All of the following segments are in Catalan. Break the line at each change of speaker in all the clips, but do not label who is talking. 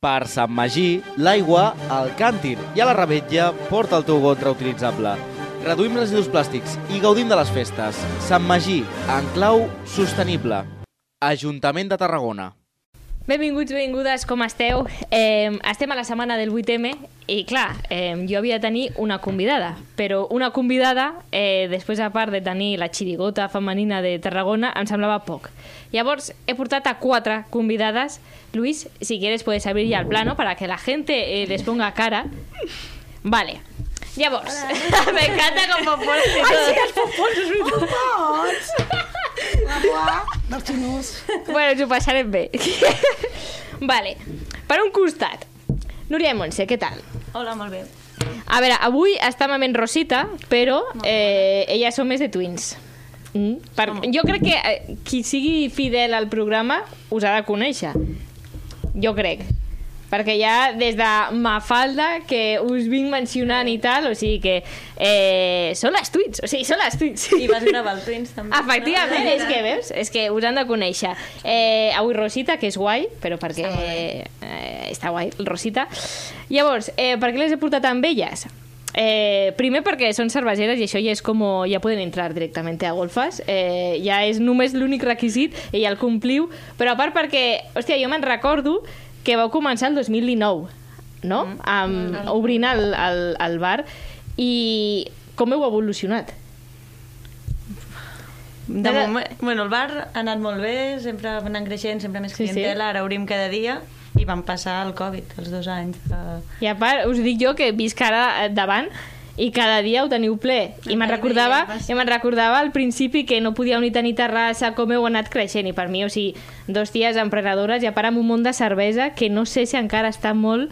Per Sant Magí, l'aigua al càntir i a la rebetlla porta el teu got reutilitzable. Reduïm residus plàstics i gaudim de les festes. Sant Magí, en clau sostenible. Ajuntament de Tarragona.
Benvinguts, benvingudes, com esteu? Eh, estem a la setmana del 8M i, clar, eh, jo havia de tenir una convidada, però una convidada, eh, després a part de tenir la xirigota femenina de Tarragona, em semblava poc. Llavors, he portat a quatre convidades. Luis, si quieres puedes abrir ya el plano para que la gente eh, les ponga cara. Vale. Llavors, me encanta com popones i tot.
els popons, és veritat. Dels xinos.
Bueno, ens ho passarem bé. vale. Per un costat, Núria i Montse, què tal?
Hola, molt bé.
A veure, avui estem amb en Rosita, però eh, elles són més de twins. Mm? Per, jo crec que eh, qui sigui fidel al programa us ha de conèixer. Jo crec. Perquè ja des de Mafalda, que us vinc mencionant i tal, o sigui que eh, són les twins, o sigui, són les twins.
I vas gravar el Twins, també.
Efectivament, és que veus? És que us han de conèixer. Eh, avui Rosita, que és guai, però perquè està, eh, està guai, Rosita. Llavors, eh, per què les he portat amb elles? Eh, primer perquè són cerveseres i això ja és com ja poden entrar directament a golfes eh, ja és només l'únic requisit i ja el compliu però a part perquè, hòstia, jo me'n recordo que vau començar el 2019 no? Amb, obrint el, el, el bar i com heu evolucionat?
De
Ara-
moment, bueno, el bar ha anat molt bé, sempre va anant creixent, sempre més
Sí, sí.
clientela, ara obrim cada dia i vam passar el Covid, els dos anys. Que...
I a part, us dic jo que visc ara eh, davant i cada dia ho teniu ple. I me'n recordava, i me'n recordava al principi que no podíeu ni tenir terrassa, com heu anat creixent. I per mi, o sigui, dos ties emprenedores i a part amb un món de cervesa que no sé si encara està molt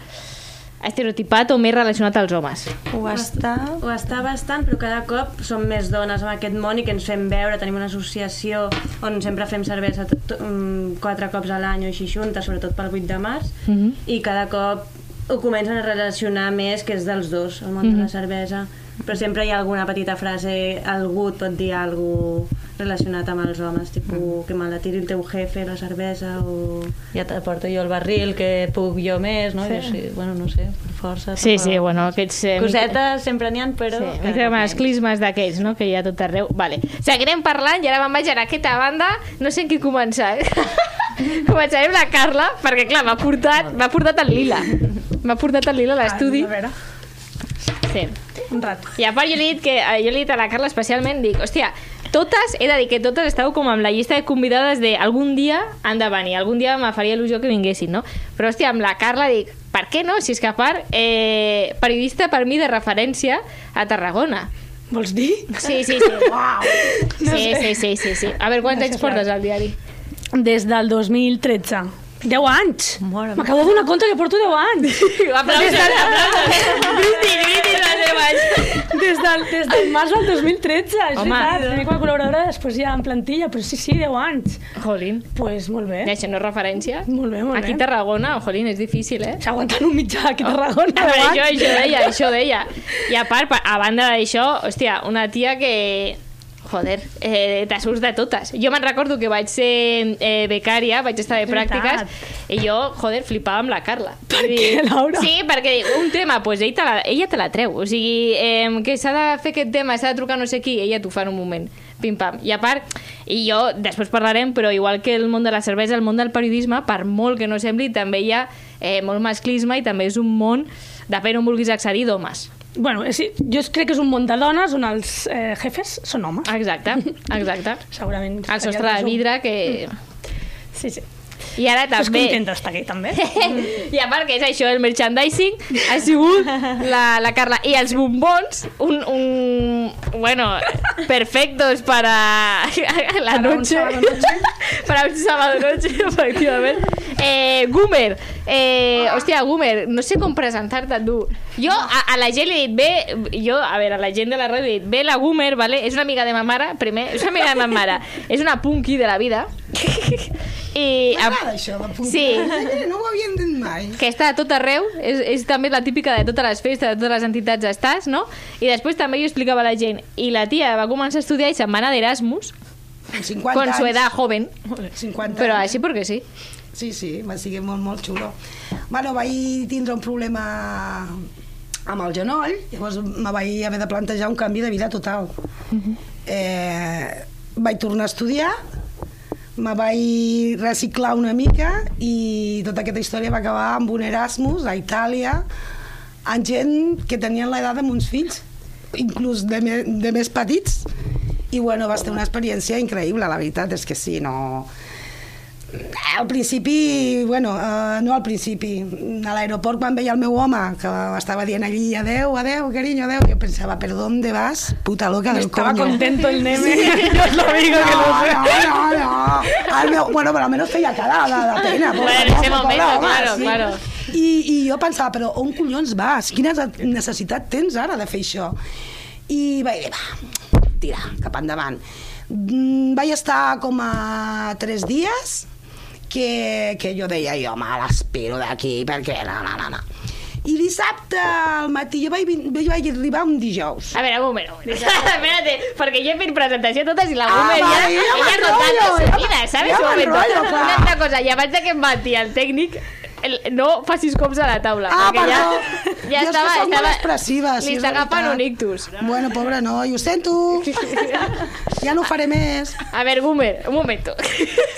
estereotipat o més relacionat als homes.
Ho està... Ho està bastant, però cada cop som més dones en aquest món i que ens fem veure. Tenim una associació on sempre fem cervesa mm, quatre cops a l'any o així juntes, sobretot pel 8 de març,
Mhm.
i cada cop ho comencen a relacionar més, que és dels dos, el món de la cervesa. Però sempre hi ha alguna petita frase, algú et pot dir alguna relacionat amb els homes, tipus que me la tiri el teu jefe, la cervesa, o ja te porto jo el barril, que puc jo més, no?
Sí.
Jo sí, bueno, no sé, per força.
Sí,
però-
sí, bueno, aquests... Eh,
Cosetes sempre n'hi ha, però...
Sí,
cada
mica
cop menys.
masclismes d'aquells, no?, que hi ha tot arreu. Vale. Seguirem parlant i ara me'n vaig a aquesta banda. No sé en qui començar, eh? Començarem la Carla, perquè, clar, m'ha portat, m'ha portat el Lila. M'ha portat el Lila a l'estudi.
A veure,
Sí.
un rat.
I a part jo li he dit que eh, jo li he dit a la Carla especialment, dic, hòstia, totes, he de dir que totes estàu com amb la llista de convidades de algun dia han de venir, algun dia me faria il·lusió que vinguessin, no? Però, hòstia, amb la Carla dic, per què no? Si és que a part, eh, periodista per mi de referència a Tarragona.
Vols dir?
Sí, sí, sí.
Uau!
Sí, sí, sí, sí, sí. A veure, quants
No sé,
anys portes al diari?
Des del 2013. 10 anys! M'acabo donar compte que porto 10 anys!
Aplausos, aplausos. 10 anys.
Des del, des del març del 2013, és
Home.
veritat. Primer com a col·laboradora, després ja en plantilla, però sí, sí, 10 anys.
Jolín.
Doncs pues, molt bé.
Això no referència?
Molt bé, molt
Aquí a
bé.
Tarragona, jolín, és difícil, eh?
S'aguantant un mitjà aquí a Tarragona.
A veure,
10
això, deia, això deia. I a part, pa- a banda d'això, hòstia, una tia que... Joder, eh, te surts de totes. Jo me'n recordo que vaig ser eh, becària, vaig estar de pràctiques, i jo, joder, flipava amb la Carla.
Per
Vull
què, Laura?
Sí, perquè un tema, pues, ell te la, ella te la treu. O sigui, eh, que s'ha de fer aquest tema, s'ha de trucar no sé qui, ella t'ho fa en un moment. Pim-pam. I a part, i jo, després parlarem, però igual que el món de la cervesa, el món del periodisme, per molt que no sembli, també hi ha eh, molt masclisme i també és un món, depèn on vulguis accedir, d'homes.
Bueno, és, jo crec que és un món de dones on els eh, jefes són homes.
Exacte, exacte.
Segurament.
El sostre de vidre que...
Sí, sí.
I ara
Estàs
també...
contenta d'estar aquí, també?
I a part que és això, el merchandising ha sigut la, la Carla. I els bombons, un, un bueno, perfectos para la
Para un
noche.
sábado noche.
para un sábado noche, efectivament. Eh, Gumer, eh, hòstia, Gumer, no sé com presentar-te tu. Jo a, a la gent li he dit, bé, jo, a veure, a la gent de la ràdio li he dit, bé, la Gumer, vale? és una amiga de ma mare, primer, és una amiga de ma mare, és una punky de la vida. I,
M'agrada això, de punt.
Sí.
No ho havien dit mai.
que està a tot arreu, és, és també la típica de totes les festes, de totes les entitats estàs, no? I després també jo explicava a la gent, i la tia va començar a estudiar i se'n va anar d'Erasmus,
Amb 50
con su edad joven,
50
però
anys.
així perquè sí.
Sí, sí, va ser molt, molt xulo. Bueno, vaig tindre un problema amb el genoll, llavors me vaig haver de plantejar un canvi de vida total. eh, vaig tornar a estudiar, me vaig reciclar una mica i tota aquesta història va acabar amb un Erasmus a Itàlia amb gent que tenien l'edat de meus fills, inclús de, me, de més petits. I bueno, va ser una experiència increïble, la veritat és que sí, no... Al principi, bueno, uh, no al principi, a l'aeroport quan veia el meu home, que estava dient allí adeu, adeu, cariño, adeu, jo pensava, ¿per dónde vas, puta loca del
Estaba
coño?
contento el neme. Yo os lo digo que lo sé.
No, no, no. El meu, bueno, però almenys feia cara de, de pena.
Bueno, en ese momento, claro, claro.
I, I jo pensava, però on collons vas? Quina necessitat tens ara de fer això? I vaig dir, va, tira, cap endavant. Mm, Vaig estar com a tres dies que, que jo deia, jo me l'espero d'aquí perquè no, no, no, no. I dissabte al matí, jo vaig, jo vaig arribar un dijous.
A veure, un moment, un moment. Espérate, perquè jo he fet presentació totes i la
Ah,
Boomer ja,
vale, ja
ella rotando su vida, ¿sabes?
ja
un moment. Una altra cosa, i abans que em bati el tècnic, el, no facis cops a la taula,
Ah,
perquè ja,
perdó.
ja
Jo és que
estava...
molt
estava
expressiva, sí,
li
és veritat.
un ictus.
Bueno, pobre noi, ho sento. Ja no ho faré més.
A veure, Boomer, un moment.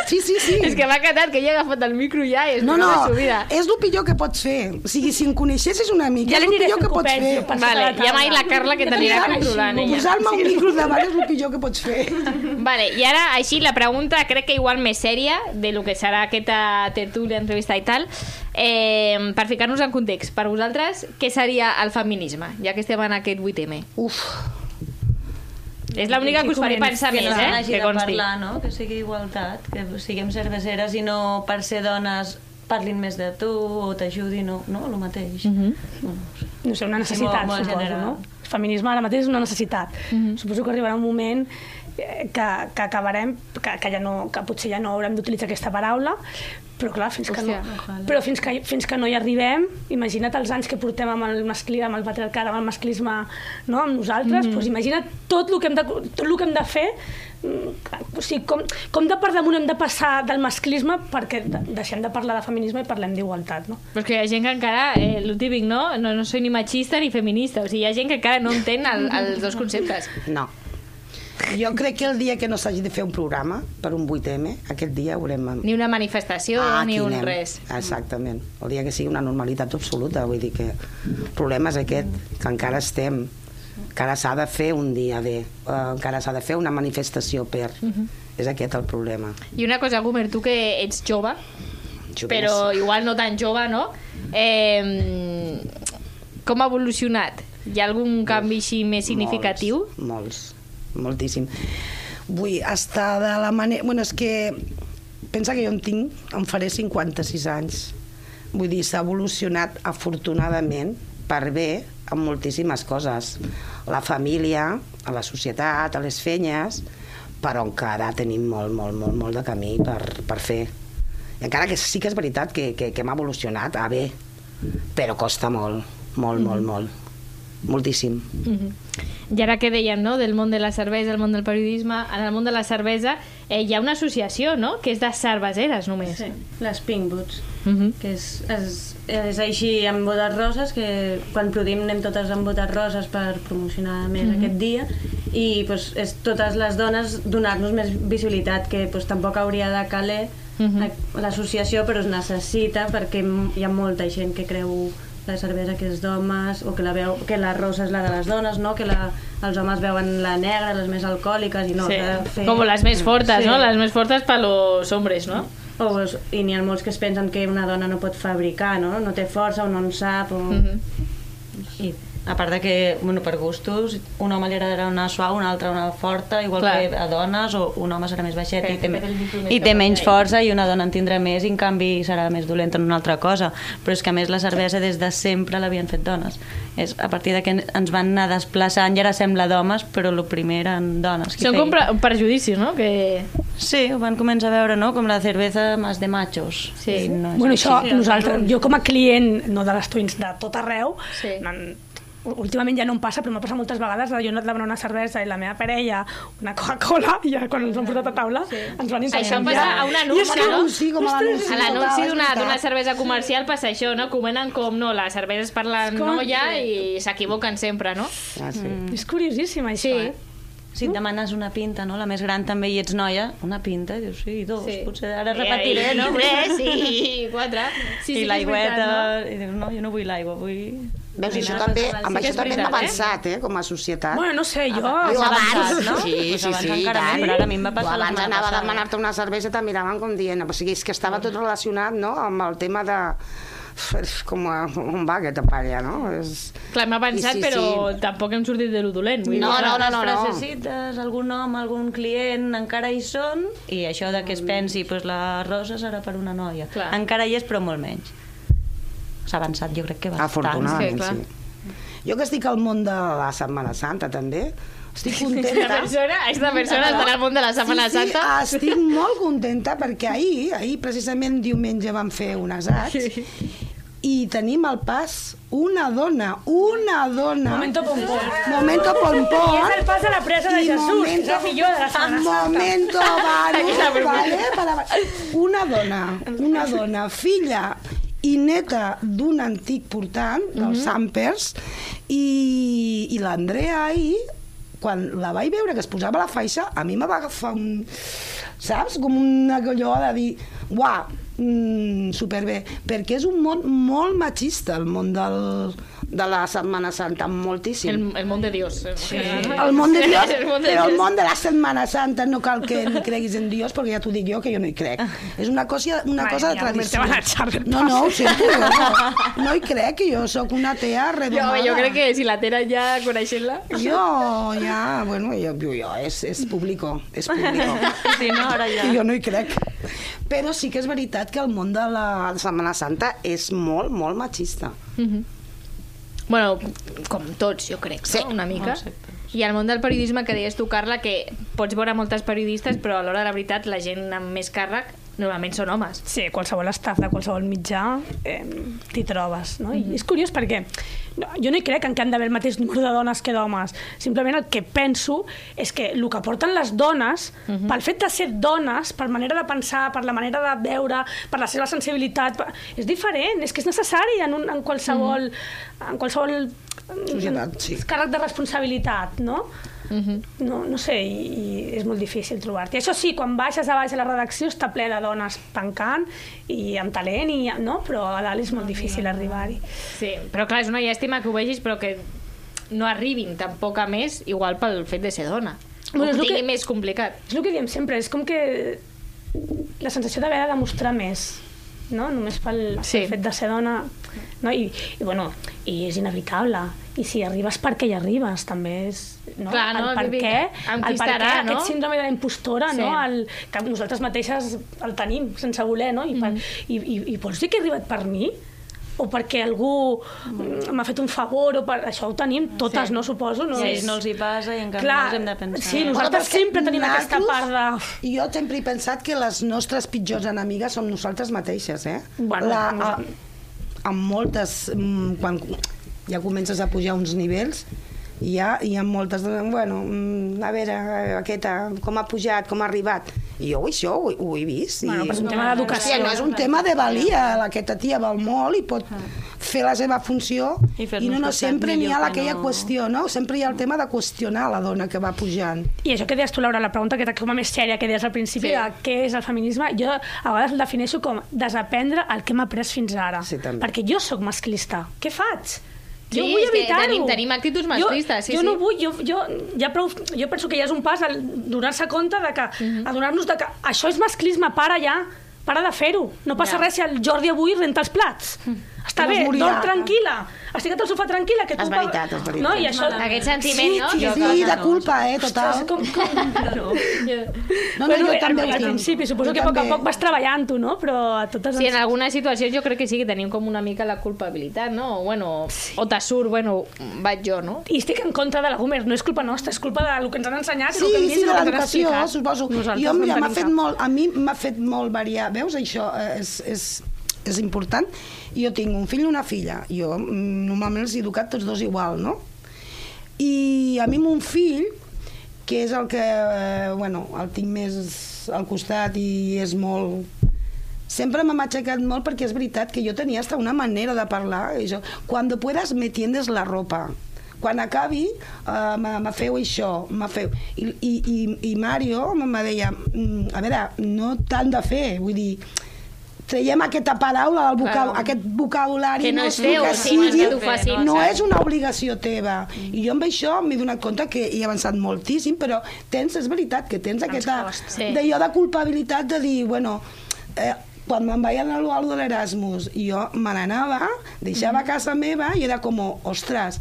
Sí, sí, sí.
És que m'ha encantat que ella ha agafat el micro ja i és
No, no,
su vida.
és el pitjor que pots fer. O sigui, si em coneixessis una mica,
Ja
és el pitjor que pots fer.
Vale, ja m'ha dit la Carla que t'anirà controlant ella.
Posar-me un micro davant és el pitjor que pots fer.
Vale, i ara, així, la pregunta crec que igual més sèria de lo que serà aquesta tertúlia, entrevista i tal, eh, per ficar-nos en context, per vosaltres, què seria el feminisme, ja que estem en aquest 8M?
Uf,
És l'única que us faré pensar
que
més,
no
eh?
hagi
Que
de
consti.
parlar, no? Que sigui igualtat, que siguem cerveseres i no per ser dones parlin més de tu o t'ajudin, no, no? El mateix.
Mhm.
bueno,
no sé, una necessitat,
molt
suposo,
general.
no? El feminisme ara mateix és una necessitat. Suposo que arribarà un moment eh, que, que acabarem, que, que, ja no, que potser ja no haurem d'utilitzar aquesta paraula, però clar, fins que, no,
Hòstia.
però fins que, fins que no hi arribem, imagina't els anys que portem amb el masclisme, amb el patriarcat, amb el masclisme, no? amb nosaltres, doncs imagina't tot el que hem de, tot el que hem de fer, mm, o sigui, com, com de per damunt hem de passar del masclisme perquè de, deixem de parlar de feminisme i parlem d'igualtat, no?
Però és que hi ha gent que encara, eh, el típic, no? no? No soy ni machista ni feminista. O sigui, hi ha gent que encara no entén el, els dos conceptes.
no. Jo crec que el dia que no s'hagi de fer un programa per un 8M, aquest dia haurem...
Ni una manifestació,
Ah,
ni un
anem.
res.
Exactament. El dia que sigui una normalitat absoluta, vull dir que el problema és aquest, que encara estem, encara s'ha de fer un dia bé, eh, encara s'ha de fer una manifestació per... És aquest el problema.
I una cosa, Gumer, tu que ets jove,
Joves.
però igual no tan jove, no? Eh, com ha evolucionat? Hi ha algun canvi així més significatiu?
Molts, molts moltíssim. Vull estar de la manera... Bueno, és que pensa que jo en tinc, em faré 56 anys. Vull dir, s'ha evolucionat afortunadament per bé en moltíssimes coses. La família, a la societat, a les fenyes, però encara tenim molt, molt, molt, molt de camí per, per fer. I encara que sí que és veritat que, que, que hem evolucionat a bé, però costa molt, molt, molt, molt. Moltíssim.
Mhm. I ara que dèiem, no?, del món de la cervesa, el món del periodisme, en el món de la cervesa eh, hi ha una associació, no?, que és de cerveseres només.
Sí, les Pink Boots,
Mhm.
que és, és, és així amb botes roses, que quan produïm anem totes amb botes roses per promocionar més
Mhm.
aquest dia, i pues, és totes les dones donar-nos més visibilitat, que pues, tampoc hauria de caler
Mhm.
la- l'associació, però es necessita perquè hi ha molta gent que creu la cervesa que és d'homes o que la, veu, que la rosa és la de les dones, no? que la, els homes veuen la negra, les més alcohòliques i no,
sí.
fer...
Com les més fortes,
Sí.
no? Les més fortes per los hombres, no?
O, es- I n'hi ha molts que es pensen que una dona no pot fabricar, no? No té força o no en sap. O...
Mhm.
I a part de que, bueno, per gustos, un home li agradarà una suau, un altre una forta, igual
Clar.
que a dones, o un home serà més baixet
Que-
i té, me-
més
i té menys força i una dona en tindrà més i en canvi serà més dolenta en una altra cosa. Però és que a més la cervesa des de sempre l'havien fet dones. És a partir de que ens van anar desplaçant i ara sembla d'homes, però el primer eren dones.
Són com pre- perjudicis, no? Que...
Sí, ho van començar a veure, no? Com la cervesa más de machos.
Sí.
I no
Bueno, això, nosaltres, jo com a client, no de les Twins, de tot arreu,
Sí.
En- últimament ja no em passa, però m'ha passat moltes vegades, de jo he anat a demanar una cervesa i la meva parella una Coca-Cola, i ja quan ens han portat a taula sí. ens van
Això
intercanviar.
passa a un anunci,
I és que-
no?
Sí, com a l'anunci.
A l'anunci
total, és
d'una cervesa comercial passa això, no? Comenen com, no, la cervesa és per la
com-
noia i s'equivoquen sempre, no?
Ah, sí.
És curiosíssim, això,
Sí.
eh?
Si et demanes una pinta, no? La més gran també i ets noia, una pinta, i dius, sí, dos,
Sí.
potser ara repetiré,
I,
no?
I tres, i quatre. Sí, sí,
I l'aigüeta,
veritat,
i dius, no, jo no vull l'aigua, vull...
Veus, això també,
a
amb això
és
també hem
veritat, eh?
avançat, eh, com a societat.
Bueno, no sé, jo...
Jo
avançat,
abans,
no?
Sí, sí, sí, i
encara
tant.
més, però ara a mi em va passar
Jo
la
abans anava a demanar-te una cervesa i te miraven com dient... O sigui, és que estava tot relacionat, no?, amb el tema de... Com a, on va aquesta palla, no? És...
Clar, hem avançat,
Sí, sí,
però
sí.
tampoc hem sortit de lo dolent. Vull
No,
dir,
no, no, no, no.
Frasecites, algun home, algun client, encara hi són, i això de que es pensi, pues, la rosa serà per una noia.
Clar.
Encara hi és, però molt menys. S'ha avançat, jo crec que bastant.
Afortunadament,
Sí,
sí. Jo que estic al món de la Setmana Santa, també, estic
Aquesta
contenta.
persona, aquesta persona està en el món de la Setmana
sí, sí,
Santa.
estic molt contenta perquè ahir, ahir precisament diumenge vam fer un assaig i tenim al pas una dona, una dona...
Momento pompón.
Momento pompón.
I és el pas a la presa de Jesús, que és el millor de la Setmana Santa.
Momento,
la propina.
vale, para, una dona, una dona, filla i neta d'un antic portant, dels Sampers, i, i l'Andrea ahir, quan la vaig veure que es posava la faixa, a mi me va agafar un... Saps? Com una allò de dir... Uah, mm, superbé. Perquè és un món molt machista, el món del, de la Setmana Santa, moltíssim.
El, el món de Dios. Sí.
El món de Dios,
El món de
però el món de la Setmana Santa no cal que ni creguis en Dios, perquè ja t'ho dic jo, que jo no hi crec. És una cosa, una
Madre
cosa de tradició. No, no, ho sento, jo no, no hi crec, que jo sóc una tea
Jo,
redomada.
jo crec que si la Tera ja coneixent-la...
Jo, ja, bueno, jo, jo, jo és, és público, és público.
Sí, no, ara ja.
I jo no hi crec. Però sí que és veritat que el món de la Setmana Santa és molt, molt machista.
Bueno, com tots, jo crec,
Sí.
no? una mica.
Exacte.
I el món del periodisme que deies tu, Carla, que pots veure moltes periodistes, però a l'hora de la veritat la gent amb més càrrec normalment són homes.
Sí, qualsevol staff de qualsevol mitjà eh, t'hi trobes, no? I és curiós perquè no, jo no hi crec en que han d'haver el mateix número de dones que d'homes. Simplement el que penso és que el que porten les dones, pel fet de ser dones, per manera de pensar, per la manera de veure, per la seva sensibilitat, per... és diferent, és que és necessari en, un, en qualsevol, en qualsevol
Societat, sí.
càrrec de responsabilitat, no? No, no sé, i, i és molt difícil trobar-te. Això sí, quan baixes a baix a la redacció està ple de dones tancant i amb talent, i, no? però a dalt és molt difícil arribar-hi.
Sí, però clar, és una llàstima que ho vegis, però que no arribin tampoc a més, igual pel fet de ser dona.
Bueno, és el
que- més complicat.
És el que diem sempre, és com que la sensació d'haver de demostrar més, no? Només pel,
Sí.
pel fet de ser dona. No? I, i, bueno, I és inevitable. I si arribes perquè hi arribes, també és... No?
Clar, no?
El per què, el per
estarà,
què,
no?
aquest síndrome de la impostora,
Sí.
no? el, que nosaltres mateixes el tenim sense voler, no? I, per, i, i, i vols dir que he arribat per mi? o perquè algú mm, m'ha fet un favor, o per... això ho tenim totes,
Sí.
no suposo? No?
No,
és-
sí, no els hi passa i en canvi
Clar,
nosaltres hem de pensar.
sí, nosaltres
Bueno,
sempre tenim aquesta
nosaltres-
part de...
Jo sempre he pensat que les nostres pitjors enemigues som nosaltres mateixes, eh?
Bueno,
La,
no-
a, amb moltes... mm, Quan ja comences a pujar uns nivells, hi ha, hi ha moltes... de, Bueno, mm, a veure, aquesta, com ha pujat, com ha arribat. I jo això ho, ho he vist.
Bueno,
i...
però és un tema d'educació.
No és un tema de valia. Aquesta tia val molt i pot fer la seva funció
I
i, no, no, sempre n'hi ha aquella
no.
qüestió, no? Sempre hi ha el tema de qüestionar la dona que va pujant.
I això que deies tu, Laura, la pregunta que com a més sèria que deies al principi
Sí.
sí. de què és el feminisme, jo a vegades el defineixo com desaprendre el que hem après fins ara.
Sí, també.
Perquè jo sóc masclista. Què faig?
Sí,
jo vull evitar-ho.
tenim- tenim actituds masclistes, sí,
jo, jo
sí.
no vull, jo, jo, ja prou, jo penso que ja és un pas al donar-se compte de que,
Mhm.
adonar-nos de que això és masclisme, para ja, para de fer-ho. No passa
Ja.
res si el Jordi avui renta els plats. Està
No es
bé, dorm tranquil·la. Estic al sofà tranquil·la. Que tu
És veritat, és veritat.
No? I això...
Aquest sentiment, no?
Sí,
Jo-
sí, de culpa, eh, total.
Ostres, com, com...
No, no,
bueno,
jo
al-
també ho
al
tinc.
principi, suposo
Jo
que a poc a poc vas treballant-ho, no? Però a totes...
Sí, en algunes situacions jo crec que sí que tenim com una mica la culpabilitat, no? O, bueno, o te surt, bueno, vaig jo, no?
I estic en contra de la Gomer, no és culpa nostra, és culpa del que ens han ensenyat i
Sí,
el que hem vist
sí,
i
de
el que ens han
l'educació,
explicat.
suposo.
Nosaltres
Jo,
no
mira, m'ha fet molt, a mi m'ha fet molt variar. Veus, això eh, és, és és important. Jo tinc un fill i una filla. Jo mm, normalment els he educat tots dos igual, no? I a mi mon fill, que és el que, eh, bueno, el tinc més al costat i és molt sempre m'ha aixecat molt perquè és veritat que jo tenia hasta una manera de parlar. I jo, Cuando puedas me tiendes la ropa. Quan acabi, uh, me, feu això, me feu... I, i, i, Mario me, deia, mm, a veure, no t'han de fer, vull dir, traiem aquesta paraula del vocab
Claro.
aquest vocabulari
Que no és teu,
que
no
sigui,
que faci,
no
saps?
és una obligació teva i jo amb això m'he donat compte que he avançat moltíssim però tens, és veritat que tens aquesta.
Sí.
d'allò de culpabilitat de dir, bueno eh, quan me'n vaig anar a de l'Erasmus jo me n'anava, deixava casa meva i era com, ostres,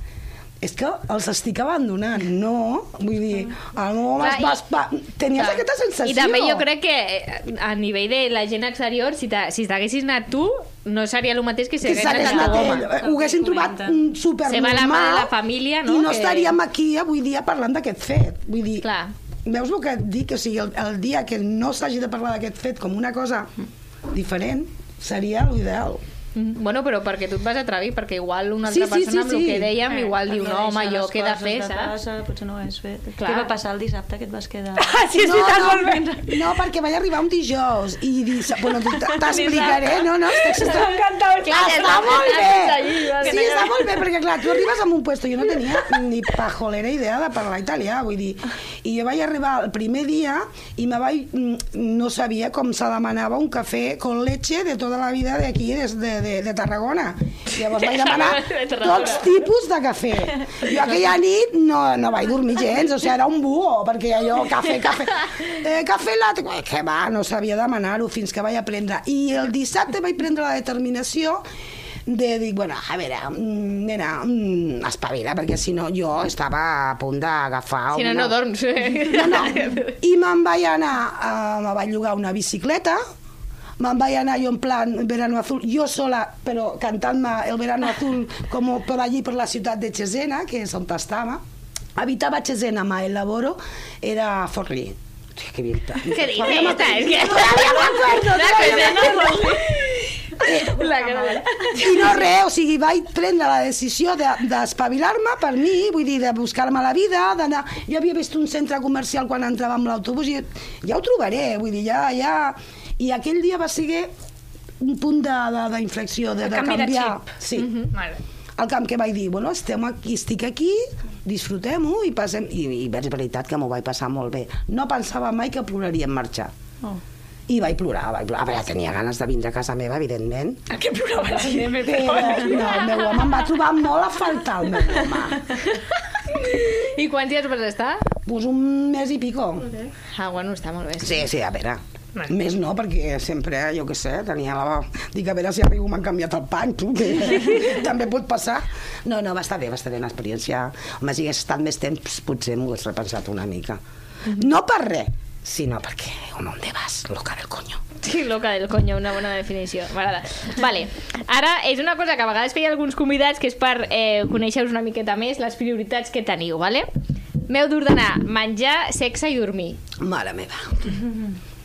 és que els estic abandonant, no? Vull dir, el meu home
Clar,
es va...
i-
Tenies
Clar.
aquesta sensació.
I també jo crec que eh, a nivell de la gent exterior, si t'ha- si t'haguessis anat tu, no seria el mateix que si hagués
s'hagués
anat
anat
tu,
ell.
home.
Ho haguessin trobat super
Se va la mà de la família, no?
I no
Que-
estaríem aquí avui dia parlant d'aquest fet. Vull dir,
Clar.
veus el que et dic? O sigui, el, el dia que no s'hagi de parlar d'aquest fet com una cosa diferent seria l'ideal.
Mm, Bueno, però perquè tu et vas atrevir, perquè igual una altra
Sí, sí,
persona amb
sí,
el
sí.
que dèiem,
Eh,
igual diu, no, home, jo què he de fer,
de
saps?
Casa, potser no ho has fet.
Clar.
Què va passar el dissabte que et vas quedar?
Ah, sí, és
no,
veritat,
no,
molt bé.
no, perquè vaig arribar un dijous i dis... bueno, t'explicaré, no, no, està,
M'encanta.
Clar,
està molt bé. Sí, està molt bé, perquè clar, tu arribes a un puesto, jo no tenia ni pajolera idea de parlar italià, vull dir, i jo vaig arribar el primer dia i me vaig, mm, no sabia com se demanava un cafè con leche de tota la vida d'aquí, de, de, de, de Tarragona. Llavors vaig demanar tots tipus de cafè. Jo aquella nit no, no vaig dormir gens, o sigui, era un buo, perquè allò, cafè, cafè, eh, cafè latte, eh, que va, no sabia demanar-ho fins que vaig aprendre. I el dissabte vaig prendre la determinació de dir, bueno, a veure, mm, nena, mm, espavila, perquè si no jo estava a punt d'agafar
Si no,
una...
no dorms.
No, no. I me'n vaig anar, uh, me vaig llogar una bicicleta, me'n vaig anar jo en plan verano azul, jo sola, però cantant-me el verano azul com per allí per la ciutat de Cesena, que és on estava. Habitava Cesena, ma el laboro era a Forlì. Hòstia, que bien.
Què dices? Esta, és que...
Todavía me acuerdo,
La
Eh,
cara
i no res, o sigui, vaig prendre la decisió de- d'espavilar-me per mi, vull dir, de buscar-me la vida, d'anar... Jo havia vist un centre comercial quan entrava amb l'autobús i ja ho trobaré, vull dir, ja... ja... I aquell dia va ser un punt de- de- d'inflexió, de, de, de
canvi de
canviar.
xip.
Sí.
Vale.
El camp que vaig dir, bueno, estem aquí, estic aquí, disfrutem-ho i passem... I, I és veritat que m'ho vaig passar molt bé. No pensava mai que ploraria en marxar.
Oh.
I vaig plorar, vaig plorar. A veure, tenia ganes de vindre a casa meva, evidentment.
El que plorava gent.
Però no, el meu home em va trobar molt a faltar, el meu home.
I quants dies vas estar?
Pues un mes i pico.
Ah, bueno, està molt bé.
Sí, sí, a veure. Més no, perquè sempre, jo què sé, tenia la... Dic, a veure si arribo m'han canviat el pany, tu, que també pot passar. No, no, va estar bé, va estar bé una experiència. Home, si hagués estat més temps, potser m'ho hagués repensat una mica. No per res, sinó perquè, home, on vas, loca del coño.
Sí, loca del coño, una bona definició. M'agrada. Vale. Ara, és una cosa que a vegades feia alguns convidats, que és per eh, conèixer-vos una miqueta més les prioritats que teniu, vale? M'heu d'ordenar menjar, sexe i dormir.
Mare meva.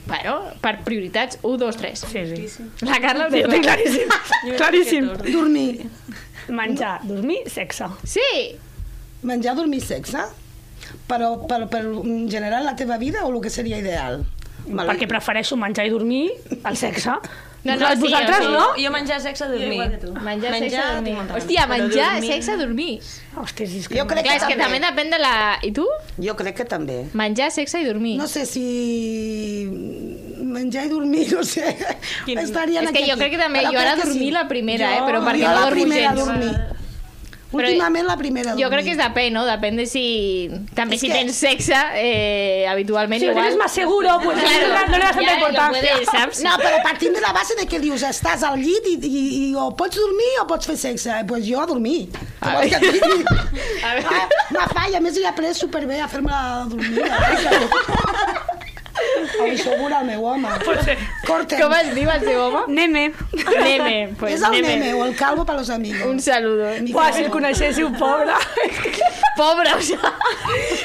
Bueno, per prioritats, 1, 2, 3.
Sí, sí.
La Carla ho
Té
té clar.
claríssim. claríssim.
Dormir.
Menjar, dormir, sexe.
Sí!
Menjar, dormir, sexe? Però, però, però en general la teva vida o el que seria ideal? Vale.
Perquè prefereixo menjar i dormir al sexe.
No, no, sí,
Vosaltres,
sigui,
no?
Jo menjar, sexe, dormir.
Menjar, sexe, dormir. Hòstia, menjar,
dormir-
sexe, dormir.
Hòstia, és que...
Jo crec
Clar,
que
és que també depèn de la... I tu?
Jo crec que també.
Menjar, sexe i dormir.
No sé si menjar i dormir, no sé. Estarien
És que
aquí,
jo crec que també,
Però
jo ara dormir la primera,
Jo-
eh, però perquè
jo
no
la
dormo
primera
gens.
dormir.
Però
Últimament la primera.
Jo crec que és depèn, no? Depèn de si... També
És
si
que-
tens sexe, eh, habitualment
Si
igual...
tienes más seguro, pues
Claro,
no le das tanta
saps?
No, però partint de la base de que dius estàs al llit i, i, i o pots dormir o pots fer sexe. Doncs pues jo a dormir. Que digui?
A veure.
Ah, Me fa, i a més he après superbé a fer-me la dormir. Això ho veurà el meu home. Corten.
Com es diu el seu home?
Neme.
Neme. Pues,
és el neme o el calvo per los amigos.
Un saludo.
Buah, si el coneixéssiu, pobre.
Pobre, o sigui...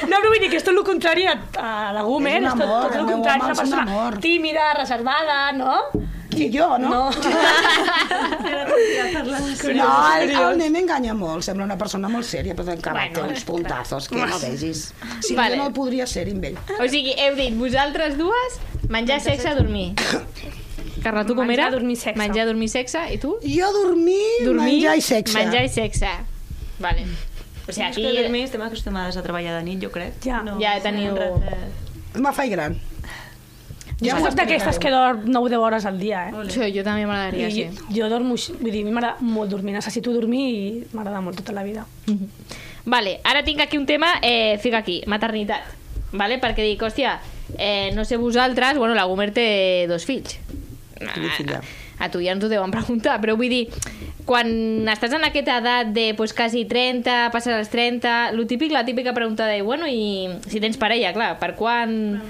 No, però vull dir que esto és el contrari a, a la Gumer,
És un
és tot,
amor,
tot el
el meu
contrari,
home
és una persona
amor.
tímida, reservada, no?
Que jo, no?
No.
No, el, el nen enganya molt, sembla una persona molt sèria, però encara
Bueno,
té uns puntazos que no vegis. Si
Vale.
jo no podria ser amb ell.
O sigui, heu dit, vosaltres dues, menjar, sexe, dormir. Carla, tu com
Menjar,
era?
dormir, sexe.
Menjar, dormir, sexe. I tu?
Jo dormir,
Dormir,
menjar i sexe.
Menjar i sexe. Vale. O sigui,
Aquí... dormir estem acostumades a treballar de nit, jo crec.
Ja.
Ja teniu-
Me faig gran.
Jo soc d'aquestes que dorm 9-10 hores al dia, eh?
jo, jo també m'agradaria, sí.
jo dormo, així- vull dir, a mi m'agrada molt dormir, necessito dormir i m'agrada molt tota la vida.
Vale, ara tinc aquí un tema, eh, fica aquí, maternitat. Vale? Perquè dic, hòstia, eh, no sé vosaltres, bueno, la Gomer té dos fills.
Filla.
A, a tu ja ens ho deuen preguntar, però vull dir, quan estàs en aquesta edat de pues, quasi 30, passes als 30, lo típic, la típica pregunta de, bueno, i si tens parella, clar, per quan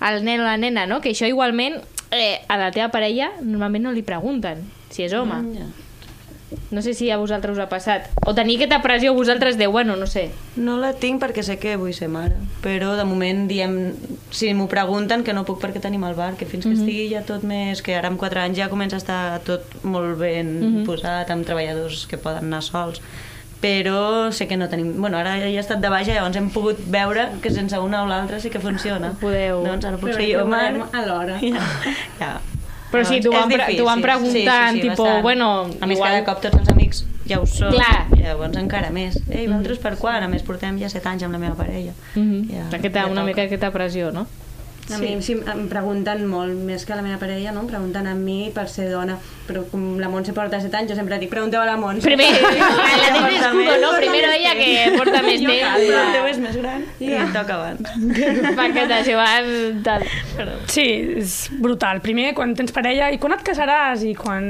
el nen o la nena, no? Que això igualment eh, a la teva parella normalment no li pregunten si és home. No sé si a vosaltres us ha passat. O tenir aquesta pressió vosaltres de, bueno, no sé.
No la tinc perquè sé que vull ser mare, però de moment diem, si m'ho pregunten, que no puc perquè tenim el bar, que fins que estigui ja tot més, que ara amb 4 anys ja comença a estar tot molt ben posat, amb treballadors que poden anar sols, però sé que no tenim... Bueno, ara ja he estat de baixa, llavors hem pogut veure que sense una o l'altra sí que funciona.
Podeu-
Doncs ara puc
Però
jo
farem alhora.
Ja. ja.
Però sí, t'ho van pre- van preguntant, tipo,
bastant.
bueno,
A més,
igual-
cada cop tots els amics ja ho són.
Clar.
Llavors encara més. Ei, vosaltres per quan? A més, portem ja 7 anys amb la meva parella.
Mm
Ja,
-hmm. aquesta,
ja
una
toca.
mica aquesta pressió, no?
A mi sí, em pregunten molt, més que a la meva parella, no? Em pregunten a mi per ser dona. Però com la Montse porta 7 anys, jo sempre dic, pregunteu a la Montse.
Primer, la tens escudo, no? Primero ella que porta més temps.
Però el teu és més gran i et toca abans.
Perquè t'has llevat tal.
Sí, és brutal. Primer, quan tens parella, i quan et casaràs, i quan,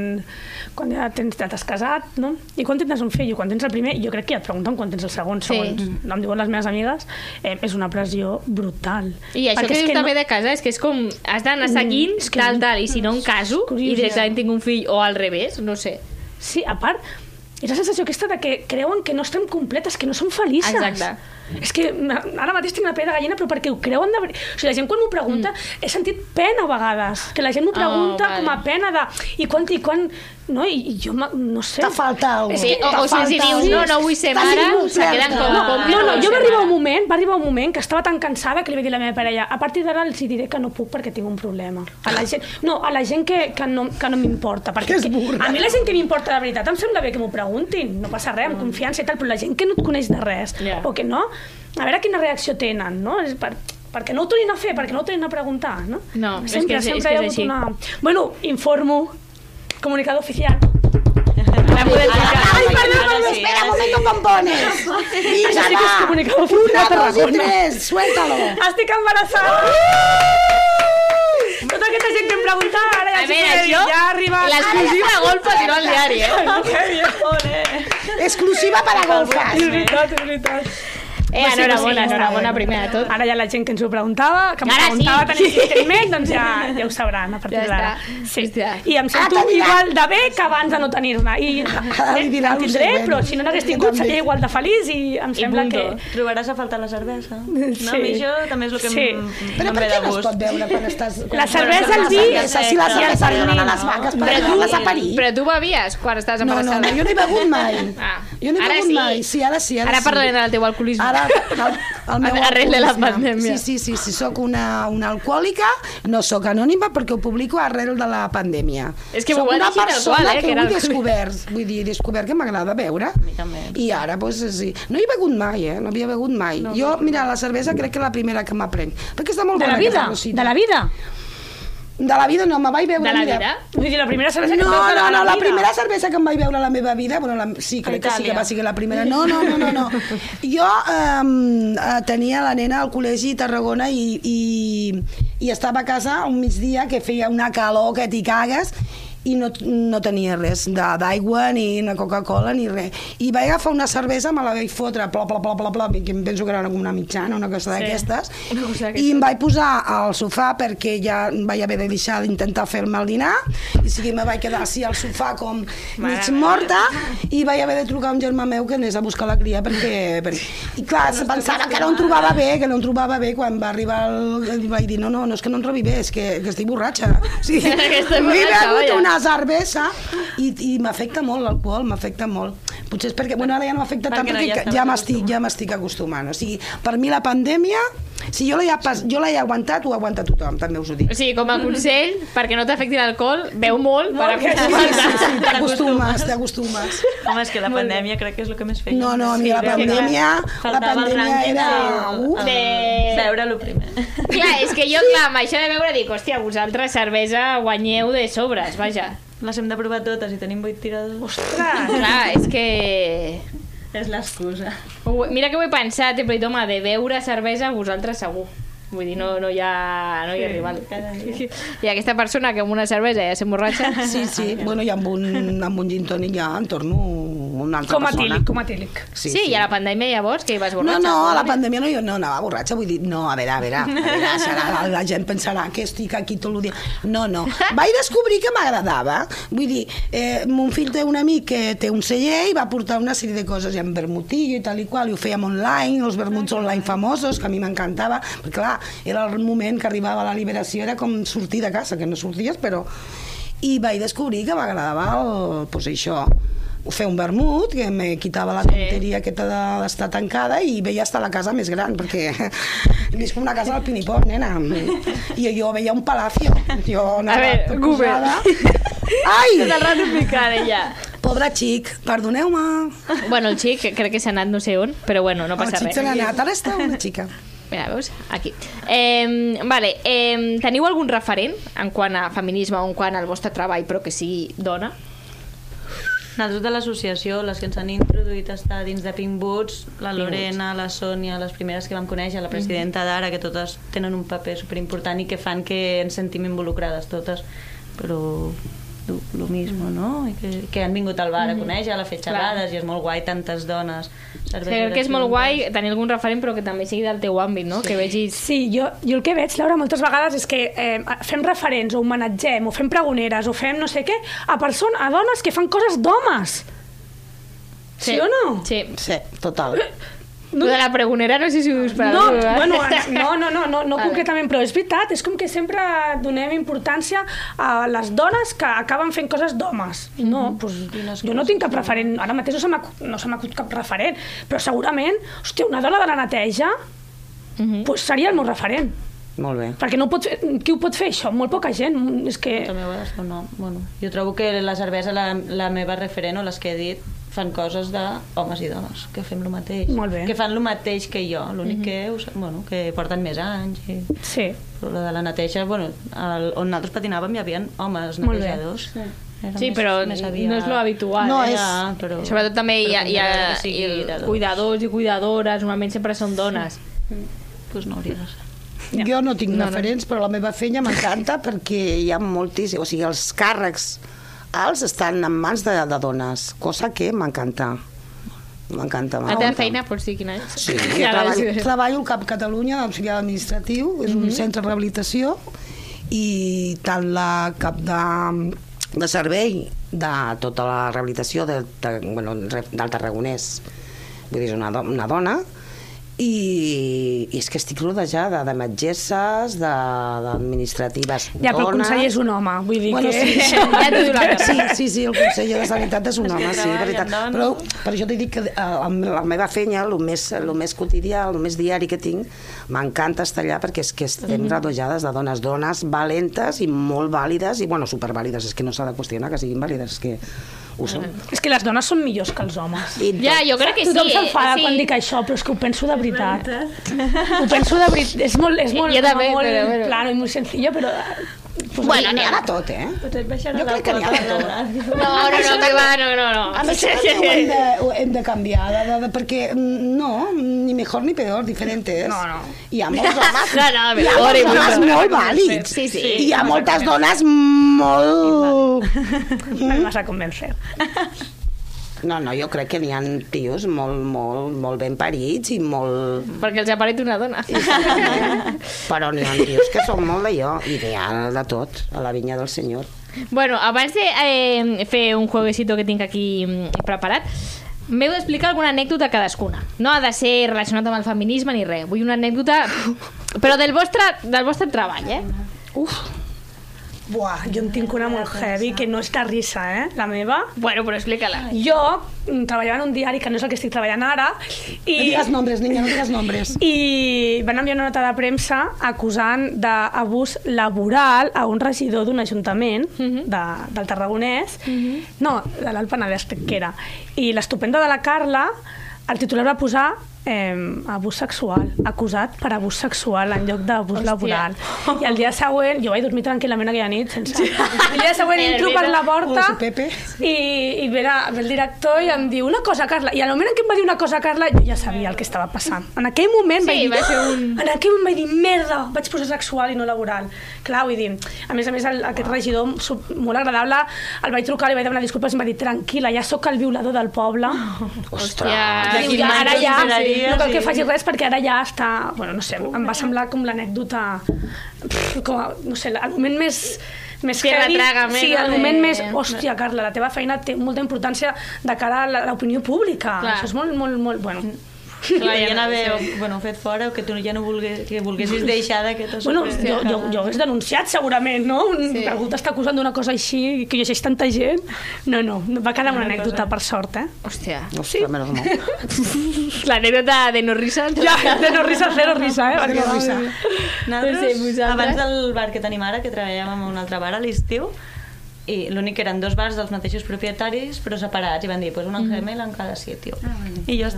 quan ja tens- ja t'has casat, no? I quan tindràs un fill, i quan tens el primer, jo crec que ja et pregunten quan tens el segon,
Sí.
segons em diuen les meves amigues, eh, és una pressió brutal.
I això
Perquè
que dius també
no-
de casa és que és com has d'anar seguint
Mm, és que
tal, tal, i si no em caso
curiós,
i directament tinc un fill o al revés, no sé.
Sí, a part, és la sensació aquesta de que creuen que no estem completes, que no som felices.
Exacte.
És que ara mateix tinc la pell de gallina, però perquè ho creuen de veritat. O sigui, la gent quan m'ho pregunta, mm. he sentit pena a vegades. Que la gent m'ho
Oh,
pregunta
vale.
com a pena de... I quan, i quan... No, i, i jo no sé...
Te falta alguna
Sí, o, o si dius no, no vull ser mare, se queden com...
No,
com que
no, no, jo va arribar un moment, va arribar un moment que estava tan cansada que li vaig dir a la meva parella a partir d'ara els diré que no puc perquè tinc un problema. A la gent, no, a la gent que, que no, que no m'importa. Perquè
Que és burra.
a mi la gent que m'importa de veritat em sembla bé que m'ho preguntin, no passa res, amb confiança i tal, però la gent que no et coneix de res,
Ja.
o que no, a veure quina reacció tenen, no? És per, perquè no ho tornin a fer, perquè no ho tornin a preguntar, no?
No, és
sempre,
que és- és
sempre
que
hi ha
és
hagut
així.
una... Bueno, informo, comunicado oficial.
La.
Ay, perdón,
Ahora
perdón,
sí,
espera,
ahora
momento, pompones. Vinga,
Això sí que és
va.
comunicado oficial
Una, dos i
Tarragona.
tres, suéltalo.
Estic embarassada! Tota aquesta gent que em pregunta, ara ja
A
sí
veure,
que
això,
ja ha arribat...
l'exclusiva golfa si no al diari, eh?
Exclusiva para golfas.
És veritat, és veritat.
Eh,
sí,
enhorabona,
sí,
enhorabona
bé.
primer de tot.
Ara ja la gent que ens ho preguntava, que em
Ara
preguntava
sí.
tan insistentment, doncs ja, ja ho sabran a partir
Ja
d'ara. Sí.
Hòstia.
I em sento
t'anirà.
igual de bé que abans de no tenir-ne. I
dirà
en
el
tindré, però si no n'hagués tingut seria igual de feliç i em sembla
punto.
que...
Trobaràs a faltar la cervesa. No,
Sí.
a mi això també és el que
Sí.
em,
Però
em
per què no es pot veure quan estàs...
La cervesa, el vi...
si la
I
cervesa li donen les vaques per
Però
donar-les a
però tu bevies quan estàs
No, no,
embarassada?
no, jo no he begut mai.
Ah.
Jo no he begut mai. Sí, ara sí, ara,
Ara parlarem del teu alcoholisme.
Ara, el, el meu
Arrel de la pandèmia.
Sí, sí, sí, sí, soc una, una alcohòlica, no sóc anònima perquè ho publico arrel de la pandèmia.
És que
soc
va
una persona
qual, eh,
que,
que era
ho he
alcohòlica.
descobert, vull dir, he descobert que m'agrada beure.
mi també.
I ara, doncs, sí. No he begut mai, eh? No havia begut mai. No, jo, mira, la cervesa crec que és la primera que m'aprenc. Perquè està molt
De la
bona,
vida,
aquesta rosita.
de la vida.
De la vida no, me vaig beure...
De la vida?
Vull dir, la primera cervesa que
no,
de
no, no, la
vida.
primera cervesa que em vaig beure a la meva vida, bueno, la, sí, crec que sí que va ser la primera. No, no, no, no. no. Jo um, tenia la nena al col·legi a Tarragona i, i, i estava a casa un migdia que feia una calor que t'hi cagues i no, no tenia res d'aigua, ni una Coca-Cola, ni res. I vaig agafar una cervesa, me la vaig fotre, pla, pla, pla, pla, pla, que em penso que era una mitjana, una cosa d'aquestes, i em vaig posar al sofà perquè ja vaig haver de deixar d'intentar fer-me el dinar, i sigui, me vaig quedar així al sofà com mig morta, i vaig haver de trucar a un germà meu que anés a buscar la cria perquè... perquè... I clar, se pensava que no em trobava bé, que no em trobava bé, quan va arribar el... vaig dir, no, no, no és que no em trobi bé, és que, que estic borratxa. Sí,
Que estic
m'he begut. Cervesa i, i m'afecta molt l'alcohol, m'afecta molt. Potser és perquè, bueno, ara ja no m'afecta tant
Perquè
perquè
ja
ja m'estic ja m'estic acostumant. O sigui, per mi la pandèmia, si jo l'he pas- jo l'he aguantat, ho aguanta tothom, també us ho dic.
O sigui, com a consell, perquè no t'afecti l'alcohol, beu molt per
Sí,
acostumar-te.
sí, sí, t'acostumes, t'acostumes.
Home, és que la pandèmia crec que és el que més feia.
No, no, a mi la pandèmia, la
el
pandèmia era...
de-
Uh,
De-
Veure-lo primer.
Clar, és que jo, clar, amb això de veure, dic, hòstia, vosaltres cervesa guanyeu de sobres, vaja.
Les hem de provar totes i tenim vuit tiradors.
Ostres! Clar, és que...
És l'excusa.
Mira que ho he pensat, he dit, home, de beure cervesa vosaltres segur. Vull dir, no, no hi ha, no hi ha rival.
cada dia.
I aquesta persona que amb una cervesa ja s'emborratxa...
Sí, sí, bueno, i amb un, amb un gin tònic ja em torno una altra
Com
persona.
tílic, com a tílic.
Sí, sí, i a la pandèmia llavors, que hi vas
No,
borratxa.
no, a la pandèmia no, jo no anava borratxa, vull dir, no, a veure, a veure, a veure serà, la, la gent pensarà que estic aquí tot el dia. No, no, vaig descobrir que m'agradava, vull dir, eh, mon fill té un amic que té un celler i va portar una sèrie de coses, i amb vermutillo i tal i qual, i ho fèiem online, els vermuts online famosos, que a mi m'encantava, perquè clar, era el moment que arribava la liberació, era com sortir de casa, que no sorties, però... I vaig descobrir que m'agradava el, pues això, fer un vermut, que me quitava la tonteria aquesta de- d'estar tancada i veia estar la casa més gran, perquè visc una casa al Pinipot, nena. I jo veia un palacio. Jo anava
A veure,
posada. Ai!
Tot el rato picada, ja.
Pobre xic, perdoneu-me.
Bueno, el xic crec que s'ha anat no sé on, però bueno, no
El
passa
xic
res.
se n'ha anat, ara està una xica.
Mira, veus? Aquí. Eh, vale, eh, teniu algun referent en quant a feminisme o en quant al vostre treball, però que sigui dona?
Nosaltres de l'associació, les que ens han introduït a estar dins de Pink Boots, la Lorena, la Sònia, les primeres que vam conèixer, la presidenta d'ara, que totes tenen un paper superimportant i que fan que ens sentim involucrades totes, però lo, mismo, no? I que, que han vingut al bar a conèixer, a fer xerrades, i és molt guai tantes dones.
Sigui, crec que és molt guai tenir algun referent però que també sigui del teu àmbit, no? Que vegis...
Sí, jo, jo el que veig, Laura, moltes vegades és que eh, fem referents o homenatgem o fem pregoneres o fem no sé què a persones, a dones que fan coses d'homes. Sí. o no?
Sí.
Sí, total.
No. de la pregonera no sé si dius per
No,
eh?
bueno, no, no, no, no, no
Vale.
concretament, però és veritat, és com que sempre donem importància a les dones que acaben fent coses d'homes. I no, doncs, jo no tinc cap referent, ara mateix no se m'acut no cap referent, però segurament, hòstia, una dona de la neteja,
Mhm.
doncs seria el meu referent.
Molt bé.
Perquè no pot fer, qui ho pot fer això? Molt poca gent. És que...
També ho un nom. Bueno, jo trobo que la cervesa, la, la meva referent o les que he dit, fan coses d'homes i dones, que fem el mateix.
Molt bé.
Que fan el mateix que jo, l'únic que, us- bueno, que porten més anys. I...
Sí.
Però la de la neteja, bueno, el, on nosaltres patinàvem hi havia homes
Molt bé.
netejadors. Era
Sí,
més-
però
més
no
aviat-
és lo habitual.
No
eh?
és-
Ja, però...
Sobretot també hi ha, hi ha,
que
hi ha
de
cuidadors i cuidadores, normalment sempre són dones.
Pues no hauria de ser.
Ja. Jo no tinc
No,
no,
no.
referents, però la meva feina m'encanta perquè hi ha moltíssim... O sigui, els càrrecs alts estan en mans de, de dones, cosa que m'encanta. M'encanta.
La teva feina pots dir quina és?
Sí, jo
Ja,
treballo,
sí.
treballo al CAP Catalunya d'auxiliar administratiu, és un centre de rehabilitació i tant la cap de, de servei de tota la rehabilitació de, de, bueno, del Tarragonès, vull dir, és una, do- una dona, i, i és que estic rodejada de metgesses, de- d'administratives
Ja, però el conseller és un home, vull dir
Bueno,
que...
sí, sí,
Ja t'ho
sí, sí, sí, el conseller de Sanitat és un
que
home, sí, veritat.
amb
Però per això t'he dit que eh, amb la meva feina, el més, el més quotidià, el més diari que tinc, m'encanta estar allà perquè és que estem
Mhm.
rodejades de dones, dones valentes i molt vàlides, i bueno, supervàlides, és que no s'ha de qüestionar que siguin vàlides, és que ho són.
És que les dones són millors que els homes.
Ja, jo crec que sí.
Tothom s'enfada
sí.
quan dic això, però és que ho penso de veritat. Ho penso de veritat. És molt, és molt,
Jo també,
molt
però bueno.
claro i molt sencillo, però
Bueno, n'hi ha de tot, eh?
Potser et baixarà
Jo crec que n'hi ha de tot.
ràdio.
No, no, no, que va, no, no, no.
A més, també ho hem de, ho hem de canviar, de, de, de, perquè mm, no, ni mejor ni peor, diferentes.
No, no.
Hi ha molts homes,
No, no,
hi ha molts homes molt vàlids.
Sí, sí.
I hi ha moltes dones molt...
Me vas a convencer.
No, no, jo crec que n'hi ha tios molt, molt, molt ben parits i molt...
Perquè els ha parit una dona.
Però n'hi ha tios que són molt d'allò, i n'hi ha de tot, a la vinya del senyor.
Bueno, abans de eh, fer un jueguecito que tinc aquí mm, preparat, m'heu d'explicar alguna anècdota cadascuna. No ha de ser relacionat amb el feminisme ni res. Vull una anècdota, però del vostre, del vostre treball, eh?
Uf. Buah, jo en tinc una molt heavy, que no és de risa, eh, la meva.
Bueno, però explica-la.
Jo mm, treballava en un diari que no és el que estic treballant ara
No
i,
digues nombres, niña, no digues nombres.
i van enviar una nota de premsa acusant d'abús laboral a un regidor d'un ajuntament
Mhm.
de, del Tarragonès, no, de l'Alt Penedès crec que era. I l'estupenda de la Carla, el titular va posar eh, abús sexual, acusat per abús sexual en lloc d'abús
Hòstia.
laboral. I el dia següent, jo vaig dormir tranquil·lament aquella nit, sense... El dia següent entro per la porta
Hola, soy Pepe.
i, i ve, la, ve el director i em diu una cosa, Carla. I al moment en què em va dir una cosa, Carla, jo ja sabia el que estava passant. En aquell moment
Sí,
vaig dir...
va ser un-
En aquell moment vaig dir, merda, vaig posar sexual i no laboral. Clar, vull dir, a més a més, el, aquest regidor molt agradable, el vaig trucar, li vaig demanar disculpes i em va dir, tranquil·la, ja sóc el violador del poble. Diu,
quin
ja, ara ja,
superaries
no cal que
i-
faci res perquè ara ja està... Bueno, no sé, em va semblar com l'anècdota... Com, a- no sé, el moment més més
Tierra
heavy,
trágame,
sí, el moment
De-
més, hòstia, Carla, la teva feina té molta importància de cara a la- l'opinió pública.
Clar.
Això és molt, molt, molt... Bueno,
Clar, ja
Podien
no
haver
sé.
bueno, fet fora o que tu ja no volgués, que volguessis deixar d'aquest
bueno jo, jo, jo hagués denunciat segurament, no? Sí. Algú t'està acusant d'una cosa així que llegeix tanta gent. No, no, va quedar una anècdota, per sort, eh?
Hòstia.
Ostres, menos mal.
L'anècdota de no risa.
Ja, de no risa, zero risa, eh?
Zero risa.
Nosaltres,
No sé, vosaltres?
abans del bar que tenim ara, que treballàvem en un altre bar a l'estiu, i l'únic que eren dos bars dels mateixos propietaris, però separats, i van dir, pues un gemel en cada sitio.
Ah, bueno.
I jo,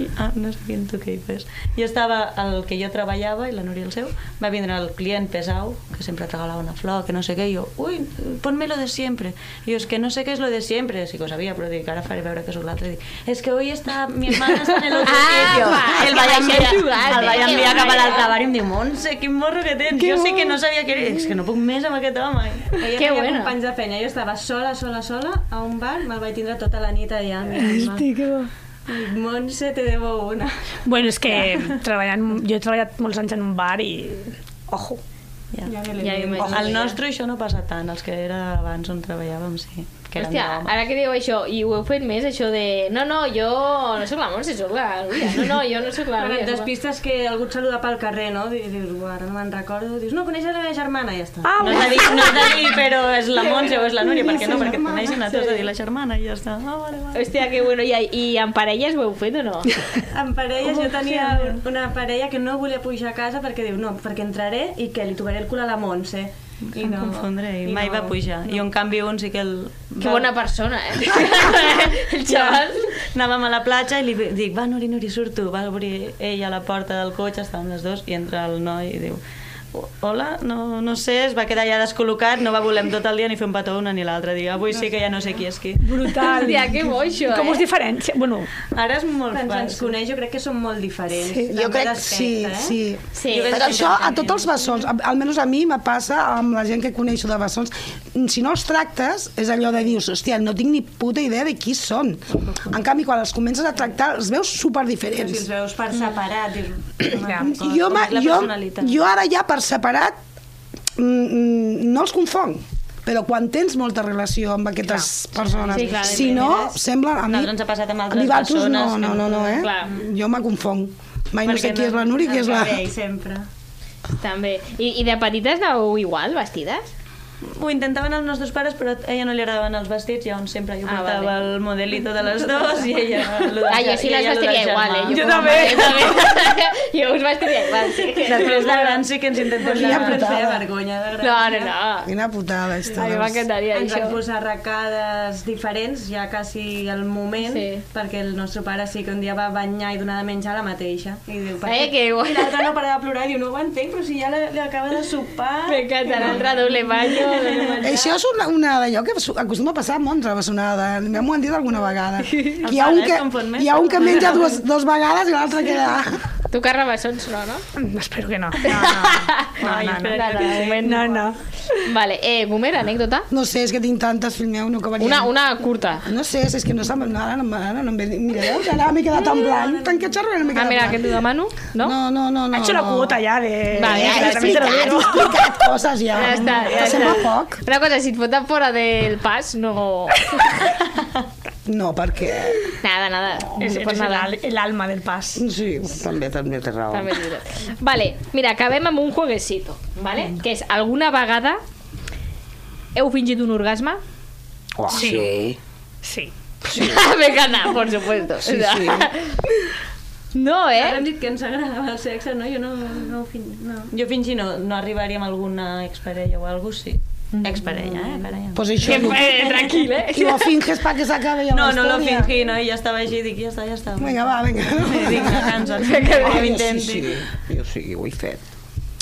i, ah, no sabia tu què hi fes. Jo estava, el que jo treballava, i la Núria el seu, va vindre el client pesau, que sempre te regalava una flor, que no sé què, i jo, ui, ponme lo de siempre. I jo, és que no sé què és lo de siempre, sí que ho sabia, però dic, ara faré veure que sóc l'altre. Dic, és que hoy está, mi hermana está en el otro
Ah,
sitio.
va,
el
que
vaig enviar, el
eh,
vaig
que
enviar cap a l'altre bar i em diu, Montse, quin morro que tens. jo sí que no sabia què era. És que no puc més amb aquest home.
Ella
Que bueno.
companys de jo estava sola, sola, sola, a un bar, me'l vaig tindre tota la nit allà. Hosti,
que bo.
Montse, te debo una.
Bueno, és que treballant, jo he treballat molts anys en un bar i... Ojo.
Ja.
Ja,
Ja m'imagino.
El nostre això no passa tant, els que era abans on treballàvem, sí. Que
Hòstia, ara que diu això, i ho heu fet més, això de... No, no, jo no sóc la Montse, sóc la Núria. No, no, jo no sóc la
Quan
Núria.
et
sóc la-
despistes que algú et saluda pel carrer, no? Dius, dius, "Uah, ara no me'n recordo. Dius, no, coneixes la meva germana, i ja està.
Ah,
No has de dir, no has de dir, però és la Montse o és la Núria, perquè no, perquè et coneixen a tu, has de dir la germana i ja està. Ah, vale, vale.
Hòstia, que bueno. I, I en parelles ho heu fet o no?
En parelles jo tenia una parella que no volia pujar a casa perquè diu, no, perquè entraré i que li tocaré el cul a la Montse. I
Em confondré, i mai va pujar. I en canvi un sí que el...
Que bona persona, eh? el
Ja.
xaval.
Anàvem a la platja i li dic, va, Nuri, Nuri, surto. Va obrir ell a la porta del cotxe, estàvem les dos, i entra el noi i diu, hola, no, no sé, es va quedar ja descol·locat, no va voler tot el dia ni fer un petó una ni l'altre. Dic, avui sí que ja no sé qui és qui.
Brutal.
Hòstia, que bo això,
Com
eh?
us diferencia? Bueno,
Ara és molt
Quan
fàcil.
coneix jo crec que som molt diferents.
Sí.
Jo crec que sí,
eh?
sí.
Sí.
Jo
Però això a tots els bessons, a- almenys a mi me passa amb la gent que coneixo de bessons, si no els tractes és allò de dius, hòstia, no tinc ni puta idea de qui són. En canvi, quan els comences a tractar, els veus
Però si
superdiferents.
els veus per separat, dius...
Ja.
"Home,
Jo,
com
ma,
és la
jo,
personalitat.
jo ara ja per separat mm, mm, no els confonc però quan tens molta relació amb aquestes persones,
Sí, clar,
si no,
primeres.
sembla... A mi,
ens ha passat amb altres persones
No, no, no, no, eh?
Clar.
Jo me confonc. Mai no
Perquè
sé qui
no-
és la Núria i qui és la...
També. I, I de petites anàveu igual, vestides?
Ho intentaven els nostres pares, però a ella no li agradaven els vestits, llavors sempre jo
Ah,
portava
vale.
el modelito de les dues i ella...
Ah, jo sí les vestiria igual, eh?
Jo
a
també.
mare també. jo us vestiria igual, sí.
Després de grans sí que ens intentem...
Quina
ens
putada.
vergonya de gran.
No, no, no.
Quina putada,
A
això.
mi m'encantaria
Ens van
això.
posar arracades diferents, ja quasi al moment,
Sí.
perquè el nostre pare sí que un dia va banyar i donar de menjar a la mateixa. I diu, per
Eh,
què?
que guai.
I l'altre no parava de plorar i diu, no ho entenc, però si ja li, li acaba de sopar...
M'encanta l'altre doble baño.
Això és una, una d'allò que acostuma a passar a Mons, a bessonada. M'ho han dit alguna vegada. Que hi ha un que, hi ha un que menja dues, dues vegades i l'altre queda...
Tu que rebassons no, no?
Mm, Espero que no. No, no. No, no, no.
moment
no, no.
Vale, eh, Gomer, anècdota?
No sé, és que tinc tantes, fill meu, no acabaria.
Una, una curta.
No sé, és que no se'm... no, Ara no, ara no em ve... Mira, veus? Ara m'he quedat en blanc. Tant que xerro, ara m'he
Ah,
quedat
mira,
en
que t'ho demano, no?
No, no, no, no.
Ha hecho la cuota ja de...
Vale,
Ja,
ja,
he
ja,
explicat, he explicat coses ja.
Ja està, ja
Que sembla
està.
poc.
Una cosa, si et foten fora del pas, no...
No, perquè...
Nada, nada. No
és
passa nada.
el- l'alma del pas.
Sí, també, també té raó.
També és. Vale, mira, acabem amb un jueguecito, vale? Que és, alguna vegada heu fingit un orgasme?
Oh, sí.
Sí.
Me encanta, por supuesto.
Sí, sí.
No,
Ara
eh?
hem dit que ens agradava el sexe, no? Jo no, no, fin... no. Jo fins i no, no arribaria amb alguna exparella o alguna cosa, sí. Exparella, eh? Parella.
Pues això...
Que, eh, tranquil, eh?
I lo finges pa que s'acabe ja
No, no lo fingí, no? I ja estava així, dic, ja està, ja està.
Vinga, va, vinga.
Dic, no, cansa't.
Ah,
Que
jo
m'intenti.
sí, sí, jo sí, ho he fet.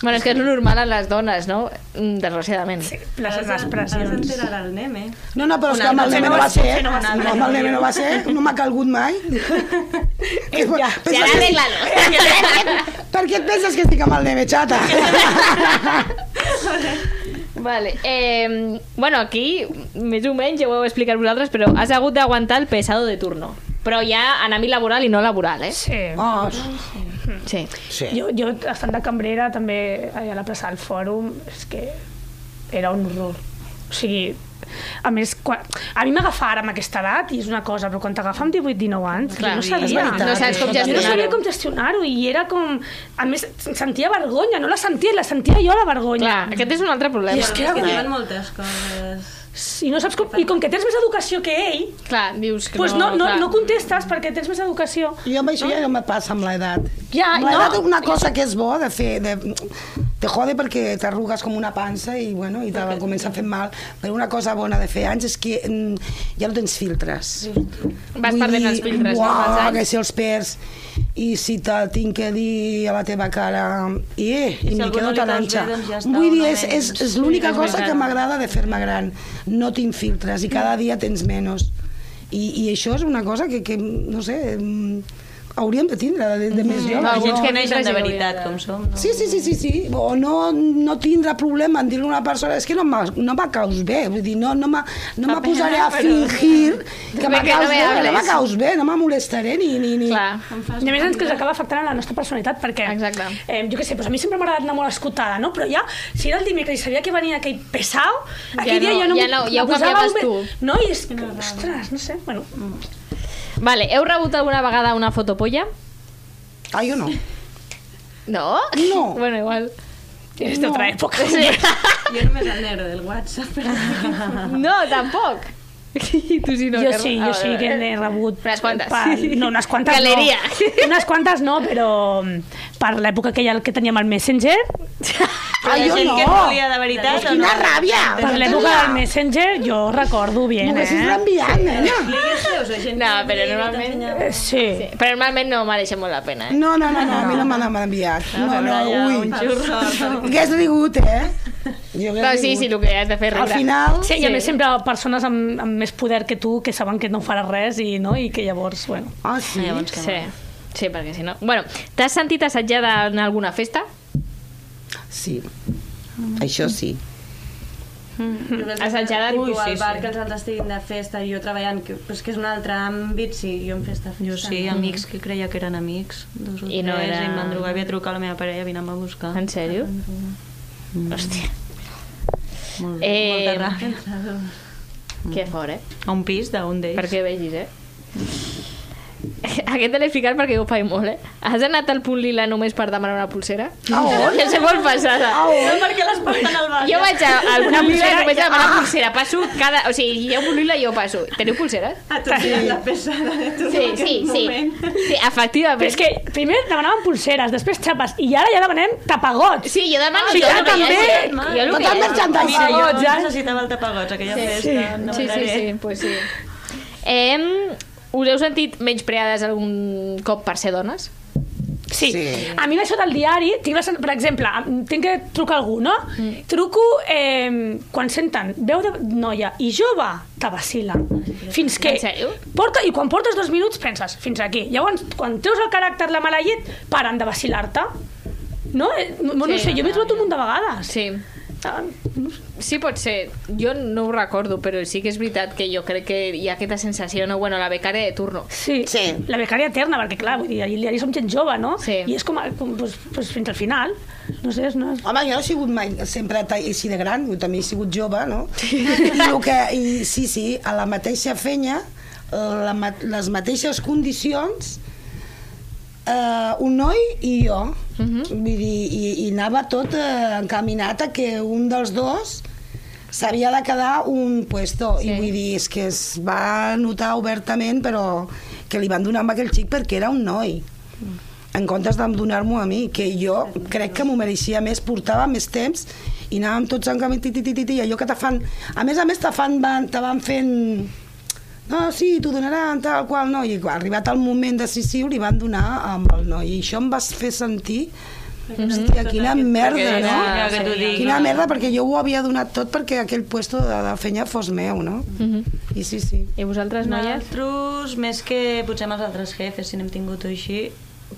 Bueno, és que és lo normal a les dones, no? Mm, Desgraciadament. Sí.
Les
Ara
expressions.
s'enterarà el nem, eh?
No, no, però és que amb el neme no va ser.
no
amb el neme no va ser. No m'ha calgut mai. Ja,
ara arregla-lo.
Per què et penses que estic amb el neme, xata?
Vale. Eh, bueno, aquí, més o menys, ja ho heu explicat vosaltres, però has hagut d'aguantar el pesado de turno. Però ja en àmbit laboral i no laboral, eh?
Sí.
Oh,
Sí.
sí.
Jo, jo, estant de cambrera, també allà a la plaça del Fòrum, és que era un horror. O sigui, a més, quan, a mi m'agafa ara amb aquesta edat i és una cosa, però quan t'agafa amb 18-19 anys,
Clar,
jo no sabia.
veritat. No saps com
jo no sabia com gestionar-ho i era com... A més, sentia vergonya, no la sentia, la sentia jo la vergonya.
Clar, aquest és un altre problema.
I és que era
Que diuen moltes coses.
I, no saps com... I com que tens més educació que ell,
Clar, dius que
doncs no, no,
clar.
no contestes perquè tens més educació.
Jo amb això ja no me passa amb l'edat.
Ja,
Amb
no.
l'edat una cosa que és bo de fer, de, te jode perquè t'arrugues com una pansa i, bueno, i te comença a fer mal. Però una cosa bona de fer anys és que mm, ja no tens filtres.
Vas perdent els filtres, no,
Uau,
anys.
que si els perds i si te tinc que dir a la teva cara i, eh, i,
si algú
quedo
no
tan
bé, doncs ja
Vull dir, és, és, és l'única
és
cosa que m'agrada de fer-me gran. No tinc filtres i cada dia tens menys. I, i això és una cosa que, que no sé, mm, hauríem de tindre de, de més joves.
Alguns
Alguns
que
que neixen de veritat,
no
com som, no?
Sí, sí, sí, sí, sí. O no, no tindre problema en dir-li a una persona és que no m'ha no m'ha caus bé, vull dir, no, no, m'ha- no me posaré a fingir que
Que
m'ha
no
caus
me
bé, que no me caus bé, no me molestaré ni... ni, ni.
Clar.
I a més ens que ens acaba afectant en la nostra personalitat perquè,
Exacte.
eh, jo què sé, doncs a mi sempre m'ha agradat anar molt escotada, no? però ja, si era el dimecres i sabia que venia aquell pesau, aquell
Ja
dia
no,
jo no,
ja no, ja ho
me posava
tu.
No, i és que, ostres, no sé, bueno,
Vale, heu rebut alguna vegada una fotopolla?
Ah, jo no.
No?
No.
Bueno, igual.
és d'altra època.
Sí.
Jo només el negre del WhatsApp. Però...
No, tampoc. I tu sí no.
jo sí,
Ah,
jo sí
vale,
que n'he rebut.
Unes quantes.
Per, no, unes quantes
Galeria.
no. Unes quantes no, però per l'època que, ja, que teníem el Messenger,
Ah,
Hi ha
jo no.
que volia de veritat o no?
Quina ràbia!
per l'època del Messenger, jo recordo bien,
M'ho haguessis
eh?
enviat, nena.
No, però
no
normalment-.
Eh, Sí.
Sí, però normalment no mereixen molt la pena, eh?
No, no, no, no, a mi no me n'han enviat. No, no,
Allà,
ui.
un xurro.
Hagués rigut, eh? Jo
No, sí, sí, el que has de fer
Al
riure.
final...
Sí, i a més sempre persones amb, amb més poder que tu que saben que no faràs res i, no? i que llavors, bueno...
Ah, sí?
Llavors, que
Sí, sí, perquè si no... Bueno, t'has sentit assetjada en alguna festa?
Sí. Això sí.
Assetjada,
Ui,
sí,
sí, al bar
sí.
que els altres estiguin de festa i jo treballant, que, però és que és un altre àmbit, sí, jo en festa, festa.
Jo sí, amics que creia que eren amics, dos o
I no
tres,
era-
i em van trucar, havia trucat a la meva parella, vine a buscar.
En sèrio? Hòstia,
Molt,
Eh,
molta ràbia.
que fort, eh?
A un pis d'un d'ells.
Perquè vegis, eh? Aquest te l'he explicat perquè ho faig molt, eh? Has anat al punt lila només per demanar una pulsera?
A on?
Ja sé molt passada.
A on?
perquè les porten al bar.
Jo vaig a, al punt lila
pulsera
només a demanar pulsera. Passo cada... O sigui, hi ha un punt lila i jo passo. Teniu pulseres?
Ah, tu sí. la pesada de tu
Sí, sí,
aquest
sí.
moment.
Sí, efectivament.
Però és que primer demanàvem pulseres, després xapes, i ara ja demanem tapagots.
Sí, jo demano...
Sí,
jo
jo també.
Jo el que
merchandising.
Mira, jo
eh?
necessitava el tapagots, aquella
Sí,
festa. No
Sí, sí, sí, pues sí. Eh, us heu sentit menyspreades algun cop per ser dones?
Sí.
Sí.
A mi això del diari, tinc la, per exemple, em- tinc que trucar algú, no? Mm. Truco eh, quan senten veu de noia i jove, te vacila. Fins que... Porta, I quan portes dos minuts penses, fins aquí. Llavors, quan treus el caràcter, la mala llet, paren de vacilar-te. No? Eh, No, no
Sí.
sé, jo m'he trobat un munt de vegades.
Sí.
Ah,
Sí, pot ser. Jo no ho recordo, però sí que és veritat que jo crec que hi ha aquesta sensació, no? Bueno, la becària de turno.
Sí,
Sí.
la becària eterna, perquè clar, vull dir, al diari som gent jove, no?
Sí.
I és com, a- com pues, pues, fins al final. No sé, és, no.
Home, jo no he sigut mai sempre així de gran, jo també he sigut jove, no? I, el que, i sí, sí, a la mateixa fenya, la, ma- les mateixes condicions, eh, un noi i jo. Uh -huh. Vull dir, i, i anava tot eh, encaminat a que un dels dos s'havia de quedar un puesto sí. i vull dir, és que es va notar obertament però que li van donar amb aquell xic perquè era un noi en comptes de donar-m'ho a mi, que jo crec que m'ho mereixia més, portava més temps i anàvem tots en camí, ti, allò que te fan... A més a més, te, fan, te van fent... No, sí, t'ho donaran, tal qual, no. I quan arribat el moment decisiu li van donar amb el noi. I això em va fer sentir... Hòstia, quina merda, no? Quina merda, perquè jo ho havia donat tot perquè aquell puesto de, de fenya fos meu, no? I sí, sí.
I vosaltres, noies?
Nosaltres, més que potser amb els altres jefes, si n'hem tingut així,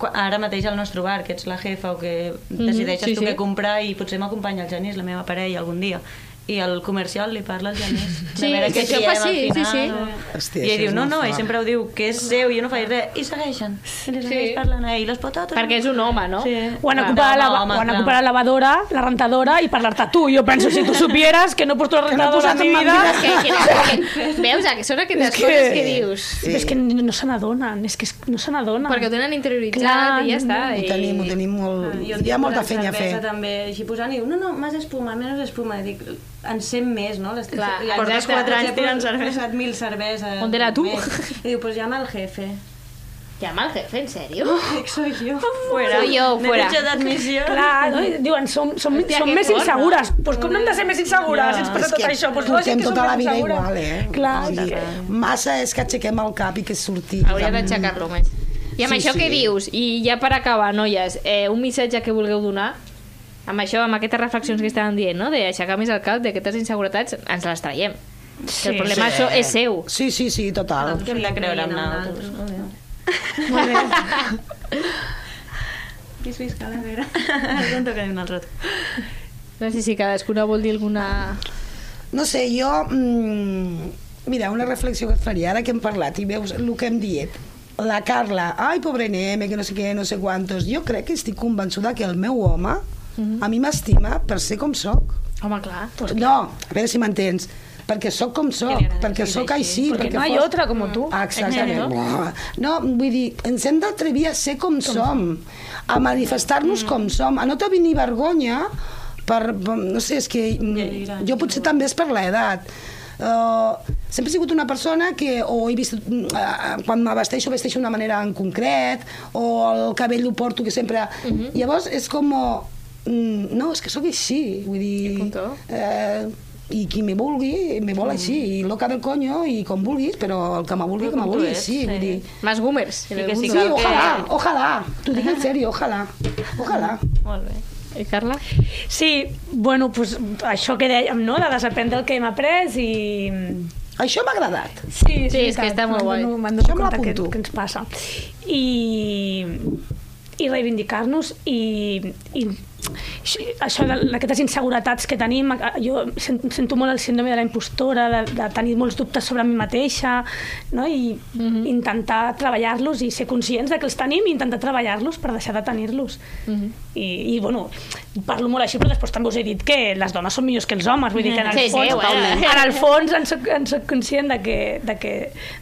ara mateix al nostre bar, que ets la jefa o que decideixes
sí,
tu
sí.
què comprar i potser m'acompanya el Genís, la meva parella, algun dia i al comercial li parla al Genís
Sí, és que això
triem
fa sí, sí, sí.
no?
Hòstia,
i ell diu, no, no, ell sempre ho diu que és seu, jo no faig res i segueixen, i li segueix
Sí.
parlant a ell les patates
Perquè és un home, no?
Sí.
O han
Clar,
ocupat, la,
no, home,
o han
clar.
ocupat la lavadora, la rentadora i parlar-te tu. Jo penso, si tu supieras que no puesto la
no
rentadora
posat
en mi vida...
que, que, que, veus, que són aquestes
que-
coses que dius.
Sí. És que no se n'adonen, és que no se n'adonen.
Perquè ho tenen interioritzat
Clar,
i ja està.
Ho
I...
tenim, ho tenim molt...
Ah, I un
Hi ha molta feina a fer.
cervesa també, així posant, i diu, no, no, més espuma, menys espuma. I dic, en sent més, no? Les,
Clar,
i
portes
exacte,
quatre anys
potser
tirant
he
cervesa.
posat mil cerveses.
On era tu?
més. I diu, pues llama al jefe.
Llama al jefe, ¿en serio?
Soy yo. Fuera.
Soy yo, fuera.
Derecho d'admissió.
Clar, no? I diuen, som, som,
Hòstia,
som més
fort,
insegures. Doncs pues com no hem de ser més insegures si ens passa tot
que
això? Pues
portem
lògic que som
tota la vida
insegures.
igual, eh?
Clar,
dir,
sí.
Massa és que aixequem el cap i que sortim.
Hauria d'aixecar-lo més. I amb
Sí,
això
sí.
què dius? I ja per acabar, noies, eh, un missatge que vulgueu donar amb això, amb aquestes reflexions que estàvem dient, no? d'aixecar més el cap, d'aquestes inseguretats, ens les traiem. Sí, el problema
Sí.
és seu.
Sí, sí, sí, total.
Que hem de creure en nosaltres.
Molt bé.
Vis, vis, calavera. No tocarem un altre.
No sé si cadascuna vol dir alguna...
No sé, jo... Mm, mira, una reflexió que et faria, ara que hem parlat i veus el que hem dit. La Carla, ai, pobre Neme, que no sé què, no sé quantos. Jo crec que estic convençuda que el meu home a mi m'estima per ser com sóc.
Home, clar.
Pues no, a veure si m'entens. Perquè sóc com sóc, perquè sóc així.
Porque
perquè
no hay
fos-
otra como tú.
Ah, Exactament. No, no, vull dir, ens hem d'atrevir a ser com, som, a manifestar-nos com som, a no tenir vergonya per, no sé, és que mm, jo potser també és per l'edat. Uh, sempre he sigut una persona que o he vist uh, quan me vesteixo d'una manera en concret o el cabell ho porto que sempre llavors és com mm, no, és que sóc així vull dir eh, i qui me vulgui, me vol així i loca del coño i com vulguis però el que me vulgui, que me vulgui
ets,
així
sí.
vull dir
Más boomers. en el
que sí.
Sí,
que-
ojalà, ojalà. T'ho dic en sèrio, ojalà. Ojalà.
Molt bé.
I Carla?
Sí, bueno, pues, això que dèiem, no?, de desaprendre el que hem après i...
Això m'ha agradat.
Sí,
Sí, és que està molt guai.
M'han
Això
donat compte que, que ens passa. I, i reivindicar-nos i, i això d'aquestes inseguretats que tenim, jo sento, molt el síndrome de la impostora, de, de tenir molts dubtes sobre mi mateixa, no? i intentar treballar-los i ser conscients de que els tenim i intentar treballar-los per deixar de tenir-los. I, I, bueno, parlo molt així, però després també us he dit que les dones són millors que els homes, vull dir que en el
Sí, sí,
fons,
bueno.
en el fons en soc, en soc conscient de que, de, que,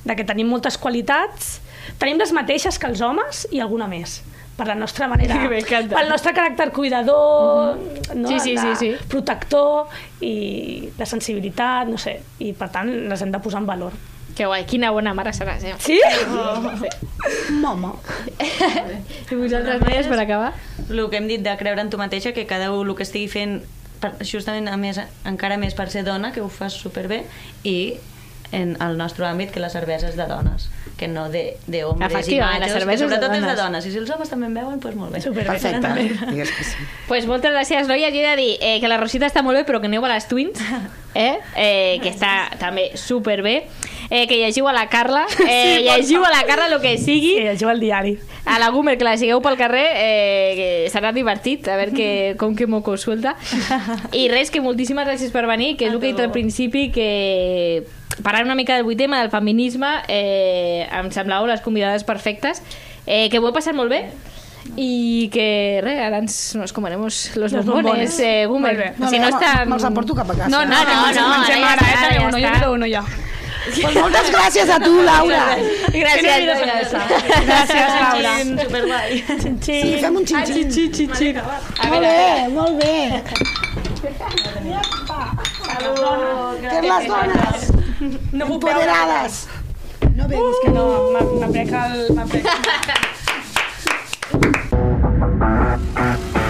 de que tenim moltes qualitats, tenim les mateixes que els homes i alguna més per la nostra manera, pel nostre caràcter cuidador, no?
Sí, sí, sí, sí.
protector i de sensibilitat, no sé, i per tant les hem de posar en valor.
Que guai, quina bona mare seràs, eh?
Sí?
Mama.
I vosaltres, noies, per acabar?
El que hem dit de creure en tu mateixa, que cada un el que estigui fent per, justament a més, encara més per ser dona, que ho fas superbé, i en el nostre àmbit que la cervesa és de dones que no de, de homes i
Efectivament, la
machos,
cervesa
que
és de
sobretot és de
dones.
dones. I si els homes també en veuen, doncs molt bé.
Superbé.
Perfecte. Digues que sí.
pues moltes gràcies, noies. Jo he de dir eh, que la Rosita està molt bé, però que aneu a les Twins, eh? Eh, que està també superbé. Eh, que llegiu a la Carla, eh, llegiu a la Carla el que sigui.
Sí, llegiu el diari.
A la Gumer, que la sigueu pel carrer, eh, que serà divertit, a veure que, com que moco suelta. I res, que moltíssimes gràcies per venir, que és el que he dit al principi, que parlar una mica del vuit tema, del feminisme, eh, em semblava les convidades perfectes, eh, que ho he passat molt bé, i que res, ara ens nos comeremos los,
Los
bombones,
bombones.
eh, Gumer.
Molt bé.
No,
si no
me-
està...
Me'ls emporto cap a casa.
No, no, no, no,
Ens mengem
ja
ara,
està,
eh? També
ja
uno, jo
està.
quedo uno ja.
Pues moltes gràcies a tu, Laura.
Gràcies, noies.
Gràcies, Laura.
Superguai.
Sí, fem un xin-xin.
Xin, xin, xin. A
Molt bé, molt bé. Que les dones
No
empoderades.
No beguis, que no, m'aprec el... m'aprec.